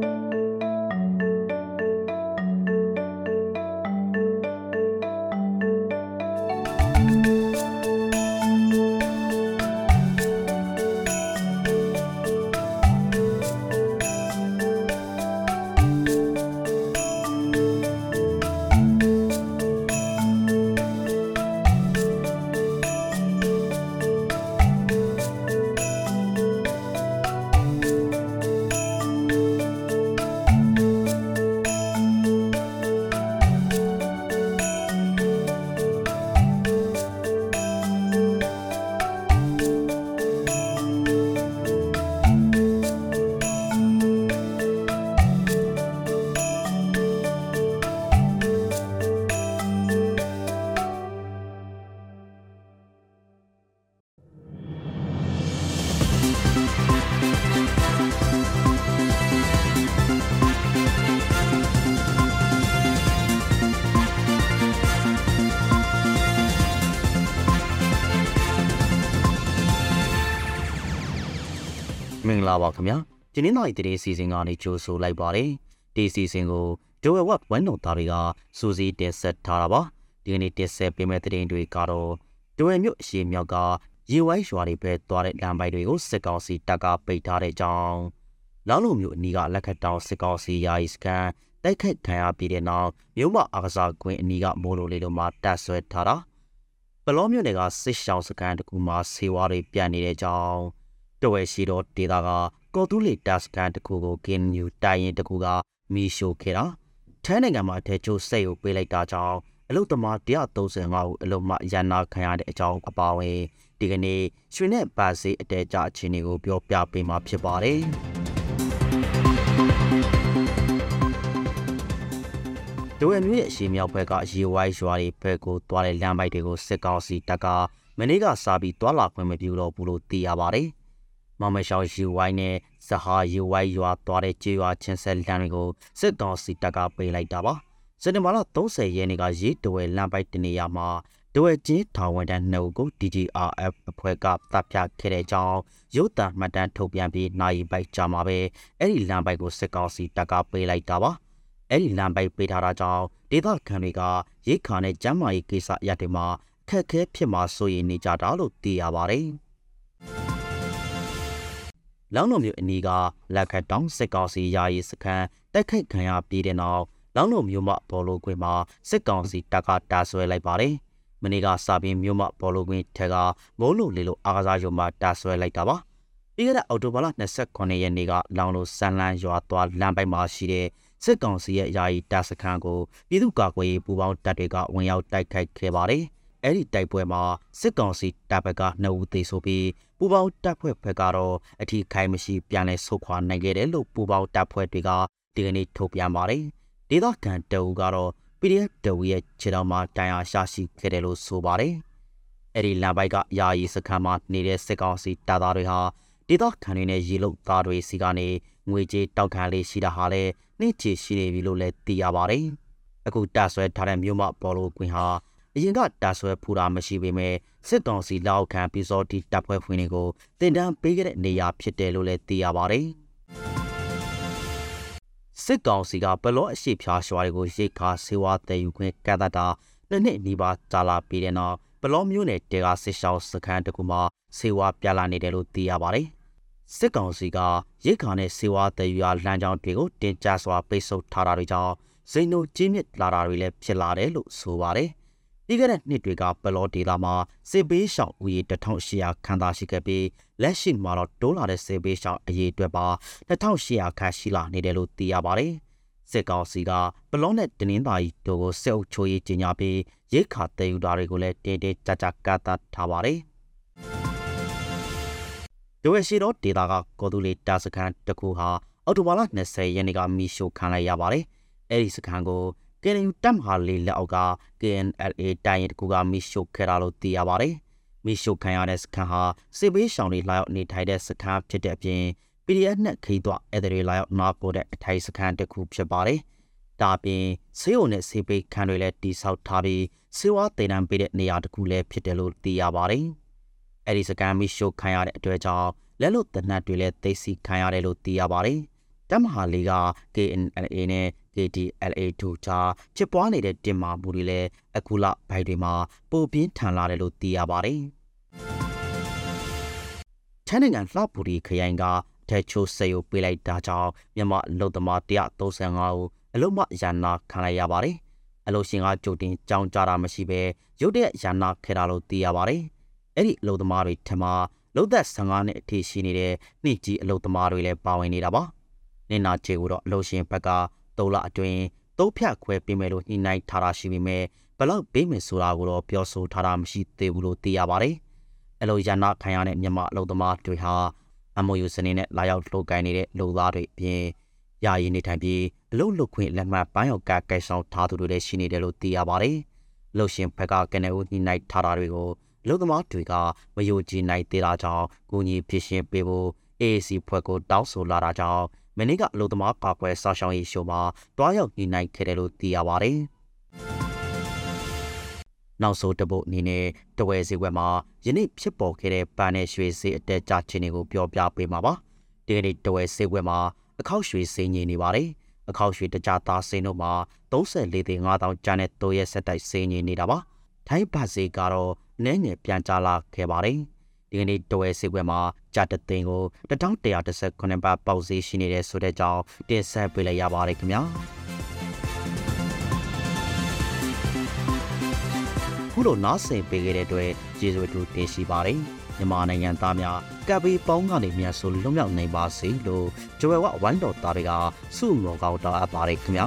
မ င်္ဂလာပါခင်ဗျာဒီနေ့နိုင်တဲ့စီစဉ်ကနေကြိုဆိုလိုက်ပါတယ်ဒီစီစဉ်ကိုဒိုဝက်ဝက်ဝန်တော်သားတွေကစူစီတင်ဆက်ထားတာပါဒီကနေ့တင်ဆက်ပေးမယ့်တဲ့တွေကတော့ဒိုဝက်မြို့အရှိမြောက်ကရေဝိုင်းရွာတွေပဲသွားတဲ့လမ်းပိုက်တွေကိုစစ်ကောင်စီတပ်ကပိတ်ထားတဲ့ကြောင်းလောင်းလုံမြို့အနီးကလက်ခတ်တောင်စစ်ကောင်စီယာယီစကန်တိုက်ခိုက်ခံရပြီးတဲ့နောက်မြို့မအာကစားကွင်းအနီးကမိုးလိုလေးတို့မှာတပ်ဆွဲထားတာပလောမြို့နယ်ကစစ်ရှောင်းစကန်တကူမှာဆေးဝါးတွေပြန့်နေတဲ့ကြောင်း တဝဲရှိတော့ဒေတာကကော်တူးလီတပ်စကန်တစ်ခုကိုကင်နျူတိုင်ရင်တစ်ခုကမီရှိုခဲ့တာထိုင်းနိုင်ငံမှာအထက်ကျိုးစိတ်ကိုပေးလိုက်တာကြောင့်အလုတ်သမား135ဦးအလုတ်မှရန်နာခံရတဲ့အကြောင်းအပါအဝင်ဒီကနေ့ရွှေနဲ့ပါစေးအတဲကြအခြေအနေကိုပြောပြပေးမှာဖြစ်ပါတယ်ဒိုဝဲမြို့ရဲ့အရှိမြောက်ဘက်ကရေဝိုင်းရွာတွေဘက်ကိုတွားတဲ့လမ်းပိုက်တွေကိုစစ်ကောင်စီတပ်ကမနေ့ကစားပြီးတွာလာခွင့်မပြုတော့ဘူးလို့သိရပါတယ်။ မောင်မရှောင်းရေဝိုင်းနဲ့ဇဟာရေဝိုင်းရွာတွားတဲ့ကြေးရွာချင်းဆက်လမ်းတွေကိုစစ်ကောင်စီတပ်ကပေးလိုက်တာပါ။စက်တင်ဘာလ30ရက်နေ့ကရေတဝဲလမ်းပိုက်တနေရာမှာတဝဲချင်းထောင်ဝန်တန်းနှုတ်ကို DGRF အဖွဲ့ကတပ်ဖြတ်ခဲ့တဲ့အကြောင်းရုပ်သံမှတ်တမ်းထုတ်ပြန်ပြီးနိုင်ပိုက်ကြမှာပဲအဲ့ဒီလမ်းပိုက်ကိုစစ်ကောင်စီတပ်ကပေးလိုက်တာပါ။အဲ့ဒီလမ်းပိုက်ပေးထားတာကြောင့်ဒေသခံတွေကရိတ်ခါနဲ့ကျမ်းမာရေးကိစ္စအရတဲ့မှာအခက်အခဲဖြစ်မှာစိုးရိမ်နေကြတာလို့သိရပါတယ်။ လောင်းလုံးမြို့အနီးကလက်ခတ်တောင်စစ်ကောင်စီယာယီစခန်းတိုက်ခိုက်ခံရပြီးတဲ့နောက်လောင်းလုံးမြို့မဘော်လိုကွင်းမှာစစ်ကောင်စီတပ်ကတာဆွဲလိုက်ပါတယ်။မနေ့ကစာပင်မြို့မဘော်လိုကွင်းထက်ကမိုးလုံလေးလိုအားကစားရုံမှာတာဆွဲလိုက်တာပါ။ပြီးခဲ့တဲ့အောက်တိုဘာလ29ရက်နေ့ကလောင်လိုဆန်လန်းရွာသွားလမ်းပိုက်မှာရှိတဲ့စစ်ကောင်စီရဲ့ယာယီတပ်စခန်းကိုပြည်သူ့ကာကွယ်ရေးပူးပေါင်းတပ်တွေကဝင်ရောက်တိုက်ခိုက်ခဲ့ပါတယ်။ အဲ့ဒီတိုက်ပွဲမှာစစ်ကောင်စီတပ်ဘက်က2ဦးသေဆုံးပြီးပူပေါင်းတပ်ဖွဲ့ဘက်ကတော့အထီးခိုင်မရှိပြန်လည်ဆုတ်ခွာနိုင်ခဲ့တယ်လို့ပူပေါင်းတပ်ဖွဲ့တွေကဒီကနေ့ထုတ်ပြန်ပါတယ်။ဒေသခံတအူကတော့ PDF တအူရဲ့ခြေထောက်မှာတိုင်အားရှာရှိခဲ့တယ်လို့ဆိုပါတယ်။အဲ့ဒီလမ်းပိုက်ကယာယီစခန်းမှာနေတဲ့စစ်ကောင်စီတပ်သားတွေဟာဒေသခံတွေနဲ့ရေလုတ်သားတွေစီကနေငွေကြေးတောက်ခံလေးရှိတာဟာလည်းနှိမ့်ချရှိနေပြီလို့လည်းသိရပါတယ်။အခုတာဆွဲထားတဲ့မြို့မပေါ်လိုကွင်းဟာ အရင်ကတာဆွဲဖူတာမရှိပေမဲ့စစ်ကောင်စီလောက်ခံပြီးစောတီတပ်ဖွဲ့ဖွင့်တွေကိုတင်တန်းပေးခဲ့တဲ့နေရာဖြစ်တယ်လို့လည်းသိရပါတယ်။စစ်ကောင်စီကဘလော့အရှိဖြားရွာတွေကိုရိတ်ခါဆေးဝါးတည်ယူခွင့်ကန့်သတ်တာနှစ်နှစ်နီးပါးကြာလာပြီးတဲ့နောက်ဘလော့မျိုးနယ်တေကစစ်ရှောင်းစခန်းတကူမှာဆေးဝါးပြလာနေတယ်လို့သိရပါတယ်။စစ်ကောင်စီကရိတ်ခါနဲ့ဆေးဝါးတည်ယူရလမ်းကြောင်းတွေကိုတင်ကြစွာပိတ်ဆို့ထားတာတွေကြောင့်စိန်တို့ကြီးမြင့်လာတာတွေလည်းဖြစ်လာတယ်လို့ဆိုပါတယ်။ ပြီးခဲ့တဲ့နှစ်တွေကဘလော့ဒေတာမှာစေဘေးရှောင်ဦးရေ1800ခန်းသာရှိခဲ့ပြီးလက်ရှိမှာတော့တိုးလာတဲ့စေဘေးရှောင်အရေအတွက်ပါ2800ခန်းရှိလာနေတယ်လို့သိရပါတယ်။စစ်ကောင်စီကဘလော့နဲ့တနင်္သာရီတို့ကိုစစ်အုပ်ချုပ်ရေးကြီးညာပြီးရိတ်ခါတည်ယူတာတွေကိုလည်းတင်းတင်းကြပ်ကြပ်ကန့်သတ်ထားပါတယ်။ဒိုဝဲရှိတော့ဒေတာကကော်တူလီတာစခန်းတစ်ခုဟာအော်တိုဘာလ20ရက်နေ့ကမီရှိုခံလိုက်ရပါတယ်။အဲဒီစခန်းကို KNU တပ်မဟာလေးလက်အောက်က KNLA တိုင်းရင်တကူကမိရှုခဲ့တာလို့သိရပါတယ်။မိရှုခံရတဲ့စခန်းဟာစစ်ဘေးရှောင်တွေလာရောက်နေထိုင်တဲ့စခန်းဖြစ်တဲ့အပြင် PDF နဲ့ခီးသွအဲ့တွေလာရောက်နာပို့တဲ့အထိုင်စခန်းတစ်ခုဖြစ်ပါတယ်။ဒါပြင်ဆေးရုံနဲ့ဆေးပိတ်ခန်းတွေလည်းတိစောက်ထားပြီးဆေးဝါးတည်တံပေးတဲ့နေရာတစ်ခုလည်းဖြစ်တယ်လို့သိရပါတယ်။အဲ့ဒီစကန်မိရှုခံရတဲ့အတွက်ကြောင့်လက်လို့တနတ်တွေလည်းသိသိခံရတယ်လို့သိရပါတယ်။ တပ်မဟာလေးက KNLA နဲ့ KDLA တို့ကြားဖြစ်ပွားနေတဲ့တင်မာမှုတွေလည်းအခုလဘိုက်တွေမှာပိုပြင်းထန်လာတယ်လို့သိရပါတယ်။ချမ်းနိုင်ငံလှပူရီခရိုင်ကတက်ချိုးစေယိုပေးလိုက်တာကြောင့်မြန်မာလူသမား135ဦးအလုံးမရန်နာခံလိုက်ရပါတယ်။အလို့ရှင်ကကြိုတင်ကြောင်းကြတာမရှိဘဲရုတ်တရက်ရန်နာခဲ့တာလို့သိရပါတယ်။အဲ့ဒီအလို့သမားတွေထမလုံသက်15နှစ်အထိရှိနေတဲ့နှိကြီးအလို့သမားတွေလည်းပါဝင်နေတာပါ။ နေနာချေကိုတော့အလို့ရှင်ဘက်က3လအတွင်းသုံးဖြတ်ခွဲပေးမယ်လို့ညှိနှိုင်းထားတာရှိပေမဲ့ဘလောက်ပေးမယ်ဆိုတာကိုတော့ပြောဆိုထားတာမရှိသေးဘူးလို့သိရပါတယ်။အလို့ရန်နာခံရတဲ့မြန်မာအလို့သမားတွေဟာအမိုယူစနေနဲ့လာရောက်လှုပ်ကိုင်နေတဲ့လူသားတွေအပြင်ယာယီနေထိုင်ပြီးအလုတ်လုတ်ခွင့်လက်မှတ်ပိုင်းရောက်ကကဲဆောင်ထားသူတွေလည်းရှိနေတယ်လို့သိရပါတယ်။လှုပ်ရှင်ဘက်ကကနေဦးညှိနှိုင်းထားတာတွေကိုလူသမားတွေကမယုံကြည်နိုင်သေးတာကြောင့်ကိုကြီးဖြစ်ရှင်ပေးဖို့ AAC ဖွဲ့ကိုတောင်းဆိုလာတာကြောင့် မနေ့ကအလုသမားကာကွယ်စောင့်ရှောက်ရေးရှိုးမှာတွားရောက်ညှိနှိုင်းခဲ့တယ်လို့သိရပါတယ်။နောက်ဆုံးတပုတ်အနေနဲ့တဝဲစီဝက်မှာယနေ့ဖြစ်ပေါ်ခဲ့တဲ့ပန်းနဲ့ရွှေစေးအတက်ကြခြင်းတွေကိုပြောပြပေးမှာပါ။ဒီကနေ့တဝဲစီဝက်မှာအခောက်ရွှေစေးငြိနေပါတယ်။အခောက်ရွှေတကြသားစိန်တို့မှာ34သိန်း5000ကျန်တဲ့တိုးရဲဆက်တိုက်စေးငြိနေတာပါ။ထိုင်းဘတ်စေကတော့နည်းငယ်ပြန်ကြလာခဲ့ပါတယ်။ ဒီကနေ့တဝဲစီဝက်မှာကြတသိန်းကို1119ဘတ်ပေါက်ဈေးရှိနေတဲ့ဆိုတဲ့ကြောင်းတင်ဆက်ပေးလိုက်ရပါတယ်ခင်ဗျာ။ခုလိုနားဆင်ပေးခဲ့တဲ့အတွက်ကျေးဇူးတူတင်ရှိပါတယ်မြန်မာနိုင်ငံသားများကပ်ပြီးပေါင်းကနေမြန်ဆိုလွတ်မြောက်နိုင်ပါစေလို့ဂျွယ်ဝဝိုင်းတော်သားတွေကဆုမောကောင်းတောင်းအပ်ပါတယ်ခင်ဗျာ